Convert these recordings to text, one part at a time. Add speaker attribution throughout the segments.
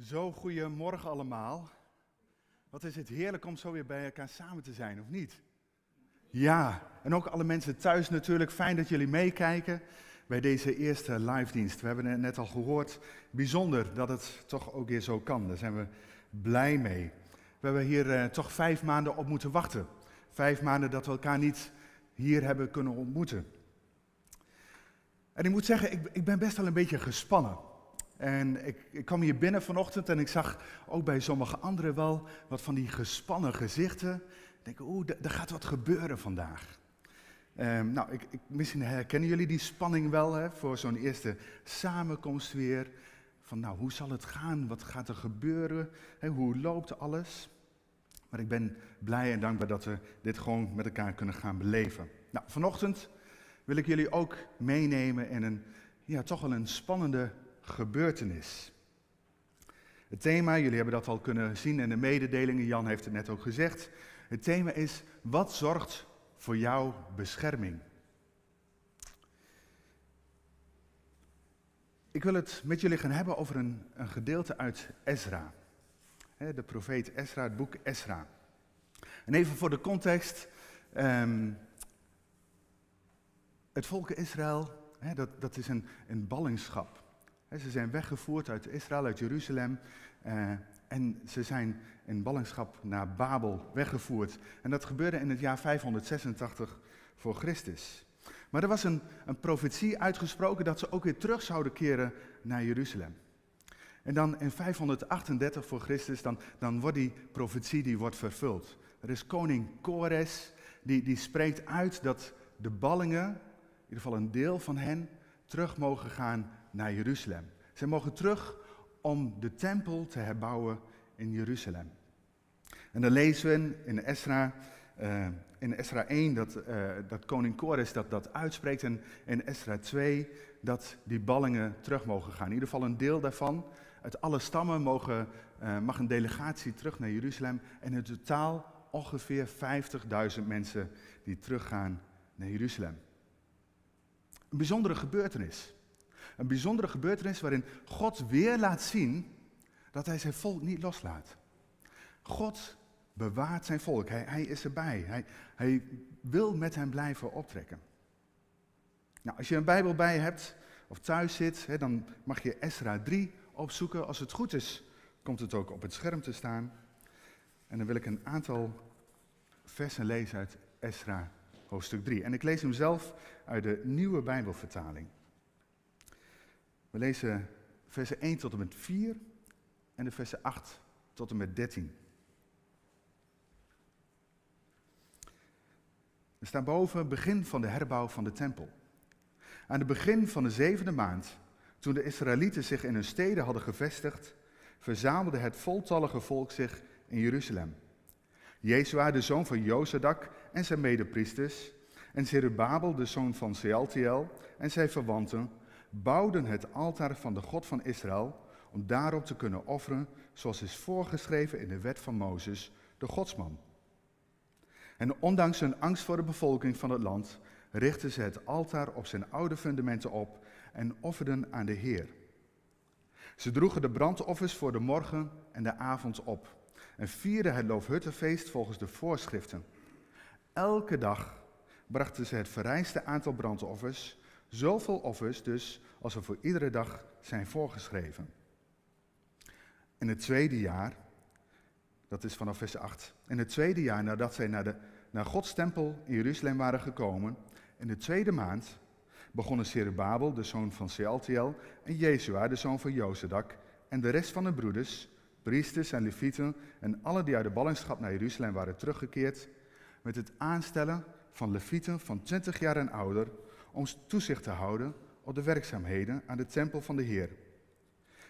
Speaker 1: Zo, goedemorgen allemaal. Wat is het heerlijk om zo weer bij elkaar samen te zijn, of niet? Ja, en ook alle mensen thuis natuurlijk. Fijn dat jullie meekijken bij deze eerste live dienst. We hebben het net al gehoord. Bijzonder dat het toch ook weer zo kan. Daar zijn we blij mee. We hebben hier eh, toch vijf maanden op moeten wachten. Vijf maanden dat we elkaar niet hier hebben kunnen ontmoeten. En ik moet zeggen, ik, ik ben best wel een beetje gespannen. En ik, ik, kwam hier binnen vanochtend en ik zag ook bij sommige anderen wel wat van die gespannen gezichten. Ik denk, oeh, er gaat wat gebeuren vandaag. Um, nou, ik, ik, misschien herkennen jullie die spanning wel hè, voor zo'n eerste samenkomst weer. Van nou, hoe zal het gaan? Wat gaat er gebeuren? Hè, hoe loopt alles? Maar ik ben blij en dankbaar dat we dit gewoon met elkaar kunnen gaan beleven. Nou, vanochtend wil ik jullie ook meenemen in een, ja, toch wel een spannende gebeurtenis. Het thema, jullie hebben dat al kunnen zien in de mededelingen, Jan heeft het net ook gezegd. Het thema is, wat zorgt voor jouw bescherming? Ik wil het met jullie gaan hebben over een, een gedeelte uit Ezra. De profeet Ezra, het boek Ezra. En even voor de context. Um, het volk Israël, dat, dat is een, een ballingschap. Ze zijn weggevoerd uit Israël, uit Jeruzalem. Uh, en ze zijn in ballingschap naar Babel weggevoerd. En dat gebeurde in het jaar 586 voor Christus. Maar er was een, een profetie uitgesproken dat ze ook weer terug zouden keren naar Jeruzalem. En dan in 538 voor Christus, dan, dan wordt die profetie die wordt vervuld. Er is koning Kores, die, die spreekt uit dat de ballingen, in ieder geval een deel van hen, terug mogen gaan naar Jeruzalem. Zij mogen terug om de tempel te herbouwen in Jeruzalem. En dan lezen we in Esra, in Esra 1 dat, uh, dat koning Kores dat, dat uitspreekt en in Esra 2 dat die ballingen terug mogen gaan. In ieder geval een deel daarvan. Uit alle stammen mogen, uh, mag een delegatie terug naar Jeruzalem en in totaal ongeveer 50.000 mensen die teruggaan naar Jeruzalem. Een bijzondere gebeurtenis. Een bijzondere gebeurtenis waarin God weer laat zien dat hij zijn volk niet loslaat. God bewaart zijn volk. Hij, hij is erbij. Hij, hij wil met hem blijven optrekken. Nou, als je een Bijbel bij hebt of thuis zit, hè, dan mag je Esra 3 opzoeken. Als het goed is, komt het ook op het scherm te staan. En dan wil ik een aantal versen lezen uit Esra hoofdstuk 3. En ik lees hem zelf uit de nieuwe Bijbelvertaling. We lezen versen 1 tot en met 4 en de versen 8 tot en met 13. Er staat boven begin van de herbouw van de tempel. Aan het begin van de zevende maand, toen de Israëlieten zich in hun steden hadden gevestigd, verzamelde het voltallige volk zich in Jeruzalem. Jezua, de zoon van Jozadak en zijn medepriesters, en Zerubabel, de zoon van Sealtiel en zijn verwanten, bouwden het altaar van de God van Israël om daarop te kunnen offeren, zoals is voorgeschreven in de wet van Mozes, de godsman. En ondanks hun angst voor de bevolking van het land, richtten ze het altaar op zijn oude fundamenten op en offerden aan de Heer. Ze droegen de brandoffers voor de morgen en de avond op en vierden het Loofhuttenfeest volgens de voorschriften. Elke dag brachten ze het vereiste aantal brandoffers, Zoveel offers dus als er voor iedere dag zijn voorgeschreven. In het tweede jaar, dat is vanaf vers 8, in het tweede jaar nadat zij naar, de, naar Gods tempel in Jeruzalem waren gekomen, in de tweede maand, begonnen Serubabel, de zoon van Sealtiel, en Jezua, de zoon van Jozadak, en de rest van de broeders, priesters en levieten en alle die uit de ballingschap naar Jeruzalem waren teruggekeerd, met het aanstellen van levieten van 20 jaar en ouder, om toezicht te houden op de werkzaamheden aan de tempel van de Heer.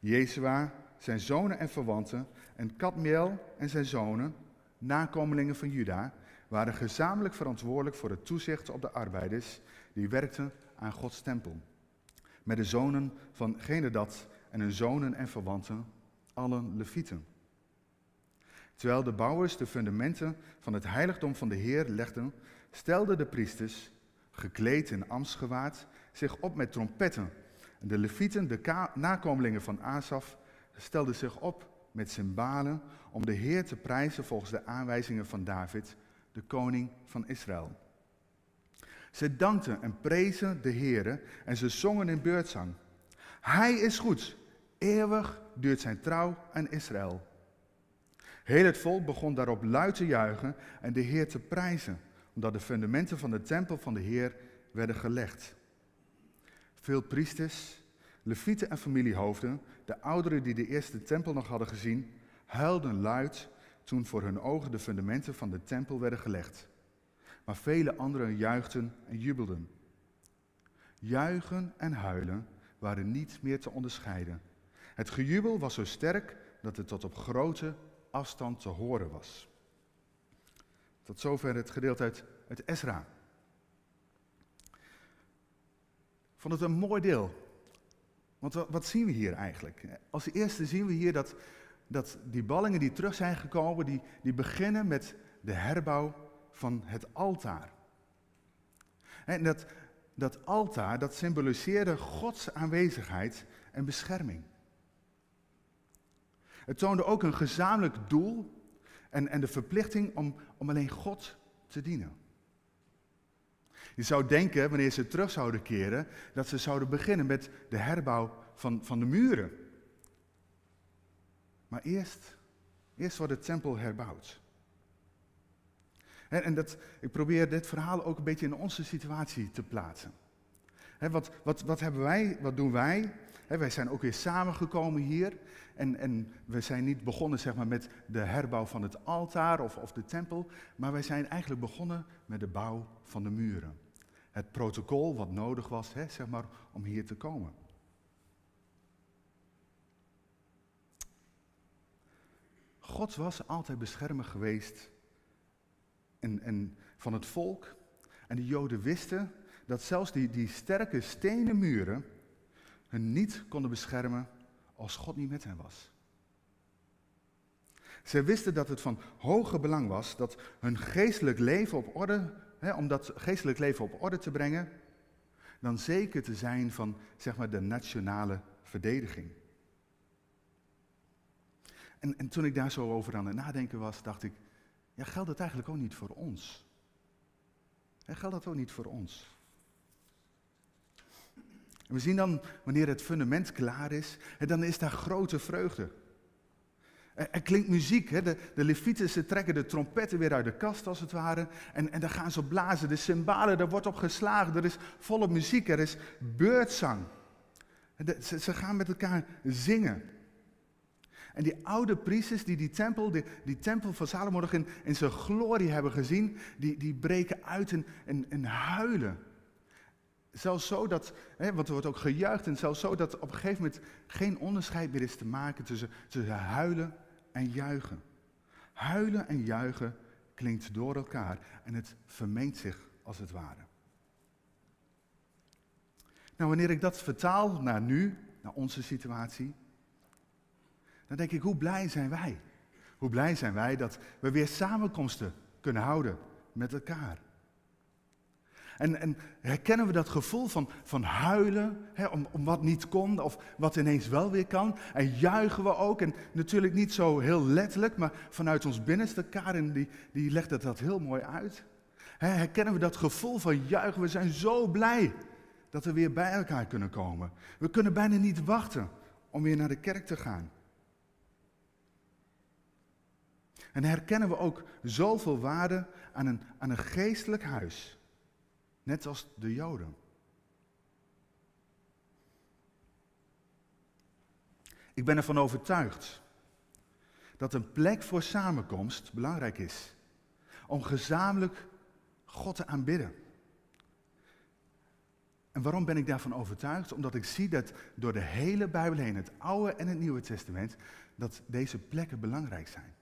Speaker 1: Jezua, zijn zonen en verwanten, en Kadmiel en zijn zonen, nakomelingen van Juda, waren gezamenlijk verantwoordelijk voor het toezicht op de arbeiders die werkten aan Gods tempel. Met de zonen van Genedat en hun zonen en verwanten, allen levieten. Terwijl de bouwers de fundamenten van het heiligdom van de Heer legden, stelden de priesters gekleed in ambtsgewaad, zich op met trompetten. De levieten, de nakomelingen van Asaf, stelden zich op met cymbalen om de Heer te prijzen volgens de aanwijzingen van David, de koning van Israël. Ze dankten en prezen de Heer en ze zongen in beurtzang. Hij is goed, eeuwig duurt zijn trouw aan Israël. Heel het volk begon daarop luid te juichen en de Heer te prijzen, omdat de fundamenten van de tempel van de Heer werden gelegd. Veel priesters, levieten en familiehoofden, de ouderen die de eerste tempel nog hadden gezien, huilden luid toen voor hun ogen de fundamenten van de tempel werden gelegd. Maar vele anderen juichten en jubelden. Juichen en huilen waren niet meer te onderscheiden. Het gejubel was zo sterk dat het tot op grote afstand te horen was. Tot zover het gedeelte uit, uit Ezra. Ik vond het een mooi deel. Want wat zien we hier eigenlijk? Als eerste zien we hier dat, dat die ballingen die terug zijn gekomen, die, die beginnen met de herbouw van het altaar. En dat, dat altaar, dat symboliseerde Gods aanwezigheid en bescherming. Het toonde ook een gezamenlijk doel en, en de verplichting om, om alleen God te dienen. Je zou denken, wanneer ze terug zouden keren, dat ze zouden beginnen met de herbouw van, van de muren. Maar eerst, eerst wordt de tempel herbouwd. En, en dat, ik probeer dit verhaal ook een beetje in onze situatie te plaatsen. wat, wat, wat, hebben wij, wat doen wij? Wij zijn ook weer samengekomen hier. En, en we zijn niet begonnen zeg maar, met de herbouw van het altaar of, of de tempel. Maar wij zijn eigenlijk begonnen met de bouw van de muren. Het protocol wat nodig was zeg maar, om hier te komen. God was altijd beschermer geweest en, en van het volk. En de Joden wisten dat zelfs die, die sterke stenen muren hun niet konden beschermen als God niet met hen was. Ze wisten dat het van hoger belang was dat hun geestelijk leven op orde, hè, om dat geestelijk leven op orde te brengen, dan zeker te zijn van zeg maar, de nationale verdediging. En, en toen ik daar zo over aan het nadenken was, dacht ik, ja, geldt dat eigenlijk ook niet voor ons? En geldt dat ook niet voor ons? En we zien dan, wanneer het fundament klaar is, dan is daar grote vreugde. Er, klinkt muziek, hè? De, de levieten ze trekken de trompetten weer uit de kast als het ware. En, en daar gaan ze op blazen, de cymbalen, daar wordt op geslagen. Er is volle muziek, er is beurtzang. ze, gaan met elkaar zingen. En die oude priesters die die tempel, die, die tempel van Salomo in, in zijn glorie hebben gezien, die, die breken uit en, en, huilen. Zelfs zo dat, hè, want er wordt ook gejuicht, en zelfs zo dat op een gegeven moment geen onderscheid meer is te maken tussen, tussen huilen en juichen. Huilen en juichen klinkt door elkaar en het vermengt zich als het ware. Nou, wanneer ik dat vertaal naar nu, naar onze situatie, dan denk ik, hoe blij zijn wij? Hoe blij zijn wij dat we weer samenkomsten kunnen houden met elkaar? En, en herkennen we dat gevoel van, van huilen, hè, om, om wat niet kon of wat ineens wel weer kan? En juichen we ook, en natuurlijk niet zo heel letterlijk, maar vanuit ons binnenste, Karin die, die legt dat heel mooi uit. Hè, herkennen we dat gevoel van juichen, we zijn zo blij dat we weer bij elkaar kunnen komen. We kunnen bijna niet wachten om weer naar de kerk te gaan. En herkennen we ook zoveel waarde aan een, aan een geestelijk huis. Net als de Joden. Ik ben ervan overtuigd dat een plek voor samenkomst belangrijk is. Om gezamenlijk God te aanbidden. En waarom ben ik daarvan overtuigd? Omdat ik zie dat door de hele Bijbel heen, het Oude en het Nieuwe Testament, dat deze plekken belangrijk zijn.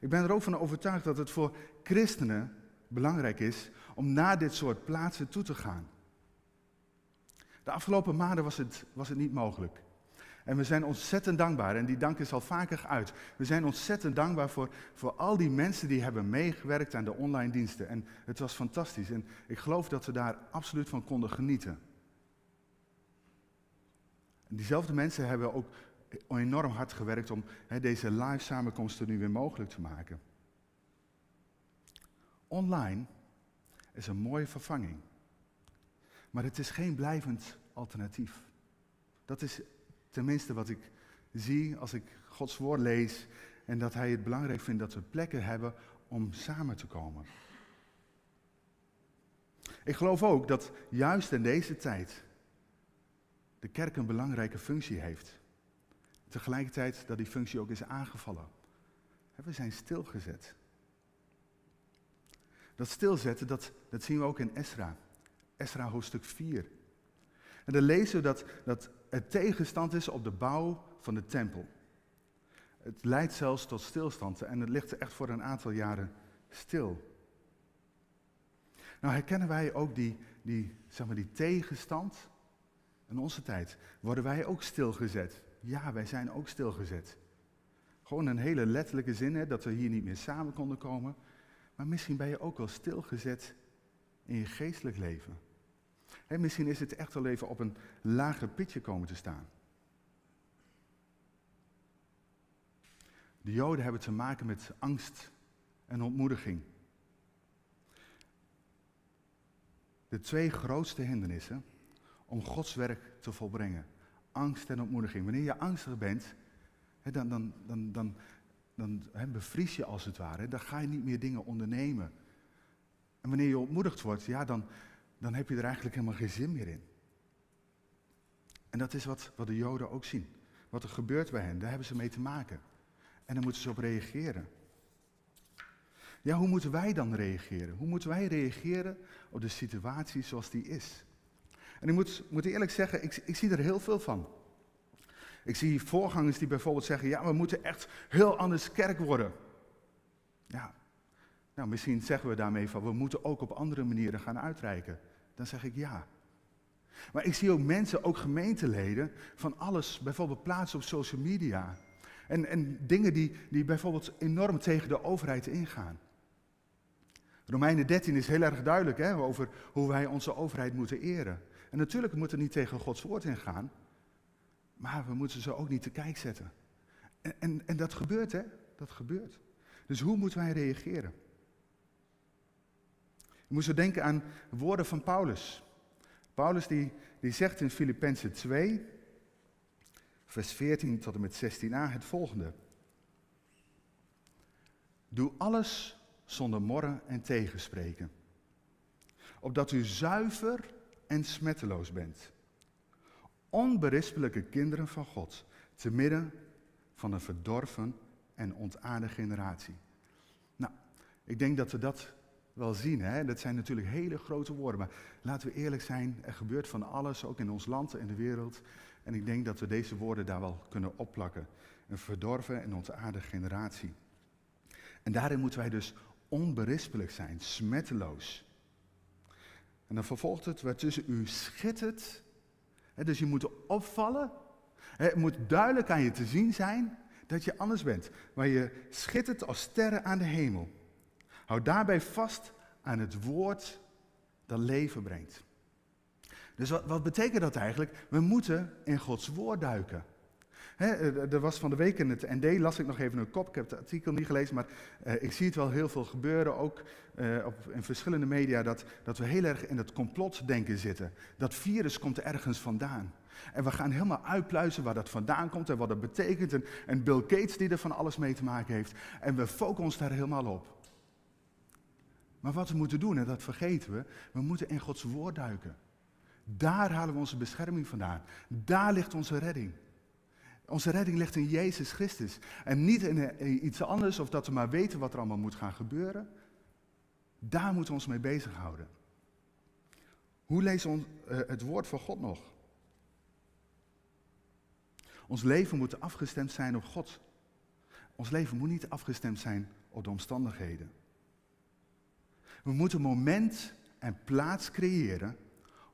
Speaker 1: Ik ben er ook van overtuigd dat het voor christenen belangrijk is om naar dit soort plaatsen toe te gaan. De afgelopen maanden was het, was het niet mogelijk. En we zijn ontzettend dankbaar, en die dank is al vaker geuit. We zijn ontzettend dankbaar voor, voor al die mensen die hebben meegewerkt aan de online diensten. En het was fantastisch. En ik geloof dat we daar absoluut van konden genieten. En diezelfde mensen hebben ook enorm hard gewerkt om deze live samenkomsten nu weer mogelijk te maken. Online is een mooie vervanging. Maar het is geen blijvend alternatief. Dat is tenminste wat ik zie als ik Gods woord lees en dat Hij het belangrijk vindt dat we plekken hebben om samen te komen. Ik geloof ook dat juist in deze tijd de kerk een belangrijke functie heeft. Tegelijkertijd dat die functie ook is aangevallen. We zijn stilgezet. Dat stilzetten, dat, dat zien we ook in Esra. Esra hoofdstuk 4. En dan lezen we dat, dat het tegenstand is op de bouw van de tempel. Het leidt zelfs tot stilstand en het ligt echt voor een aantal jaren stil. Nou herkennen wij ook die, die, zeg maar, die tegenstand in onze tijd. Worden wij ook stilgezet? Ja, wij zijn ook stilgezet. Gewoon een hele letterlijke zin, hè, dat we hier niet meer samen konden komen. Maar misschien ben je ook wel stilgezet in je geestelijk leven. Misschien is het echt wel even op een lager pitje komen te staan. De Joden hebben te maken met angst en ontmoediging. De twee grootste hindernissen om Gods werk te volbrengen. Angst en ontmoediging. Wanneer je angstig bent, dan, dan, dan, dan, dan bevries je als het ware. Dan ga je niet meer dingen ondernemen. En wanneer je ontmoedigd wordt, ja, dan, dan heb je er eigenlijk helemaal geen zin meer in. En dat is wat, wat de Joden ook zien. Wat er gebeurt bij hen, daar hebben ze mee te maken. En daar moeten ze op reageren. Ja, hoe moeten wij dan reageren? Hoe moeten wij reageren op de situatie zoals die is? En ik moet, moet eerlijk zeggen, ik, ik zie er heel veel van. Ik zie voorgangers die bijvoorbeeld zeggen, ja, we moeten echt heel anders kerk worden. Ja, nou misschien zeggen we daarmee van, we moeten ook op andere manieren gaan uitreiken. Dan zeg ik ja. Maar ik zie ook mensen, ook gemeenteleden, van alles bijvoorbeeld plaatsen op social media. En, en dingen die, die bijvoorbeeld enorm tegen de overheid ingaan. Romeinen 13 is heel erg duidelijk hè, over hoe wij onze overheid moeten eren. En natuurlijk moeten we niet tegen Gods woord ingaan, maar we moeten ze ook niet te kijk zetten. En, en, en dat gebeurt, hè? Dat gebeurt. Dus hoe moeten wij reageren? Je moet zo denken aan woorden van Paulus. Paulus die, die zegt in Filippenzen 2, vers 14 tot en met 16a het volgende. Doe alles zonder morren en tegenspreken. Opdat u zuiver en smetteloos bent. Onberispelijke kinderen van God, te midden van een verdorven en ontaarde generatie. Nou, ik denk dat we dat wel zien. Hè? Dat zijn natuurlijk hele grote woorden, maar laten we eerlijk zijn, er gebeurt van alles, ook in ons land en de wereld. En ik denk dat we deze woorden daar wel kunnen opplakken. Een verdorven en ontaarde generatie. En daarin moeten wij dus onberispelijk zijn, smetteloos. En dan vervolgt het, waartussen u schittert. Dus je moet opvallen. Het moet duidelijk aan je te zien zijn dat je anders bent. Maar je schittert als sterren aan de hemel. Houd daarbij vast aan het woord dat leven brengt. Dus wat, wat betekent dat eigenlijk? We moeten in Gods woord duiken. Eh, er was van de week in het ND, las ik nog even een kop, ik heb het artikel niet gelezen, maar uh, ik zie het wel heel veel gebeuren, ook uh, op, in verschillende media, dat, dat we heel erg in het complotdenken zitten. Dat virus komt ergens vandaan. En we gaan helemaal uitpluizen waar dat vandaan komt en wat dat betekent. En, en Bill Gates die er van alles mee te maken heeft. En we focussen ons daar helemaal op. Maar wat we moeten doen, en dat vergeten we, we moeten in Gods woord duiken. Daar halen we onze bescherming vandaan. Daar ligt onze redding. Onze redding ligt in Jezus Christus. En niet in iets anders of dat we maar weten wat er allemaal moet gaan gebeuren. Daar moeten we ons mee bezighouden. Hoe lezen we uh, het woord van God nog? Ons leven moet afgestemd zijn op God. Ons leven moet niet afgestemd zijn op de omstandigheden. We moeten moment en plaats creëren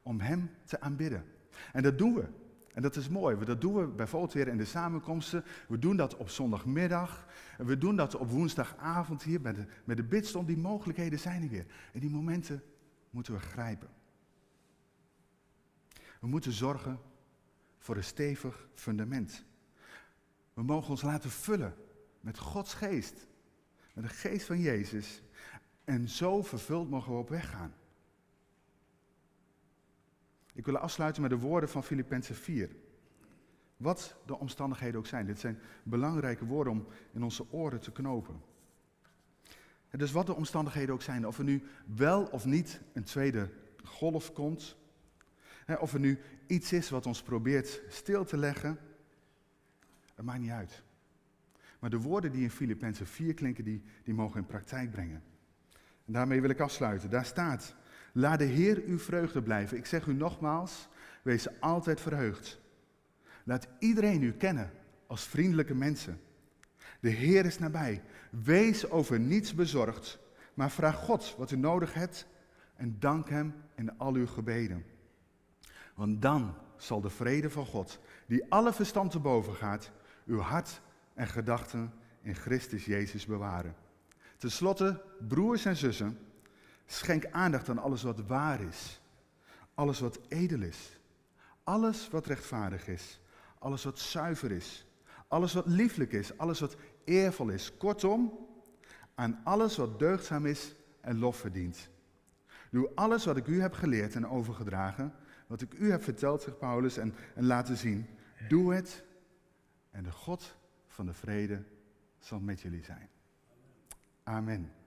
Speaker 1: om Hem te aanbidden. En dat doen we. En dat is mooi. Dat doen we bijvoorbeeld weer in de samenkomsten. We doen dat op zondagmiddag. We doen dat op woensdagavond hier met de, met de bidstond. Die mogelijkheden zijn er weer. En die momenten moeten we grijpen. We moeten zorgen voor een stevig fundament. We mogen ons laten vullen met Gods geest, met de geest van Jezus. En zo vervuld mogen we op weg gaan. Ik wil afsluiten met de woorden van Filippenzen 4. Wat de omstandigheden ook zijn. Dit zijn belangrijke woorden om in onze oren te knopen. dus wat de omstandigheden ook zijn, of er nu wel of niet een tweede golf komt, of er nu iets is wat ons probeert stil te leggen, het maakt niet uit. Maar de woorden die in Filippenzen 4 klinken, die, die mogen in praktijk brengen. En daarmee wil ik afsluiten. Daar staat, laat de Heer uw vreugde blijven. Ik zeg u nogmaals, wees altijd verheugd. Laat iedereen u kennen als vriendelijke mensen. De Heer is nabij. Wees over niets bezorgd, maar vraag God wat u nodig hebt en dank Hem in al uw gebeden. Want dan zal de vrede van God, die alle verstand te boven gaat, uw hart en gedachten in Christus Jezus bewaren. Ten slotte, broers en zussen, schenk aandacht aan alles wat waar is, alles wat edel is, alles wat rechtvaardig is, alles wat zuiver is, alles wat lieflijk is, alles wat eervol is. Kortom, aan alles wat deugdzaam is en lof verdient. Doe alles wat ik u heb geleerd en overgedragen, wat ik u heb verteld, zegt Paulus, en, en laten zien. Doe het en de God van de vrede zal met jullie zijn. Amen.